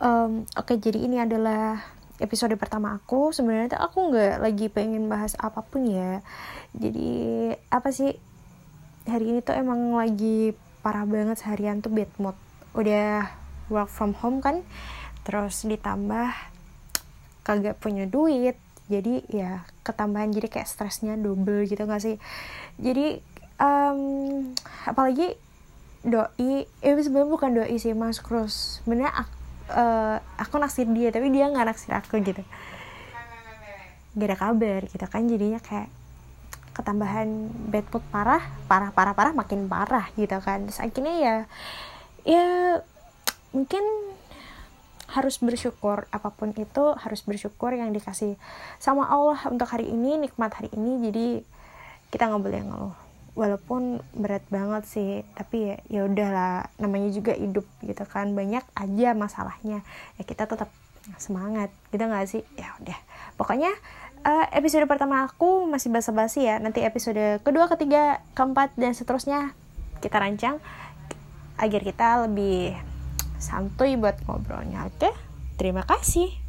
um, oke okay, jadi ini adalah episode pertama aku. Sebenarnya aku nggak lagi pengen bahas apa pun ya. Jadi apa sih? Hari ini tuh emang lagi parah banget seharian tuh bad mood. Udah work from home kan? Terus ditambah kagak punya duit. Jadi ya ketambahan jadi kayak stresnya double gitu gak sih? Jadi um, apalagi doi eh sebenarnya bukan doi sih mas Cruz. Sebenarnya uh, aku naksir dia tapi dia nggak naksir aku gitu. Gak ada kabar gitu kan jadinya kayak ketambahan bad mood parah parah parah parah makin parah gitu kan. Terus akhirnya ya ya mungkin harus bersyukur apa pun itu harus bersyukur yang dikasih sama Allah untuk hari ini nikmat hari ini. Jadi kita nggak boleh ngeluh walaupun berat banget sih tapi ya ya udahlah namanya juga hidup gitu kan banyak aja masalahnya. Ya kita tetap semangat gitu nggak sih? Ya udah. Pokoknya uh, episode pertama aku masih basa-basi ya nanti episode kedua ketiga keempat dan seterusnya kita rancang agar kita lebih santuy buat ngobrolnya oke? Terima kasih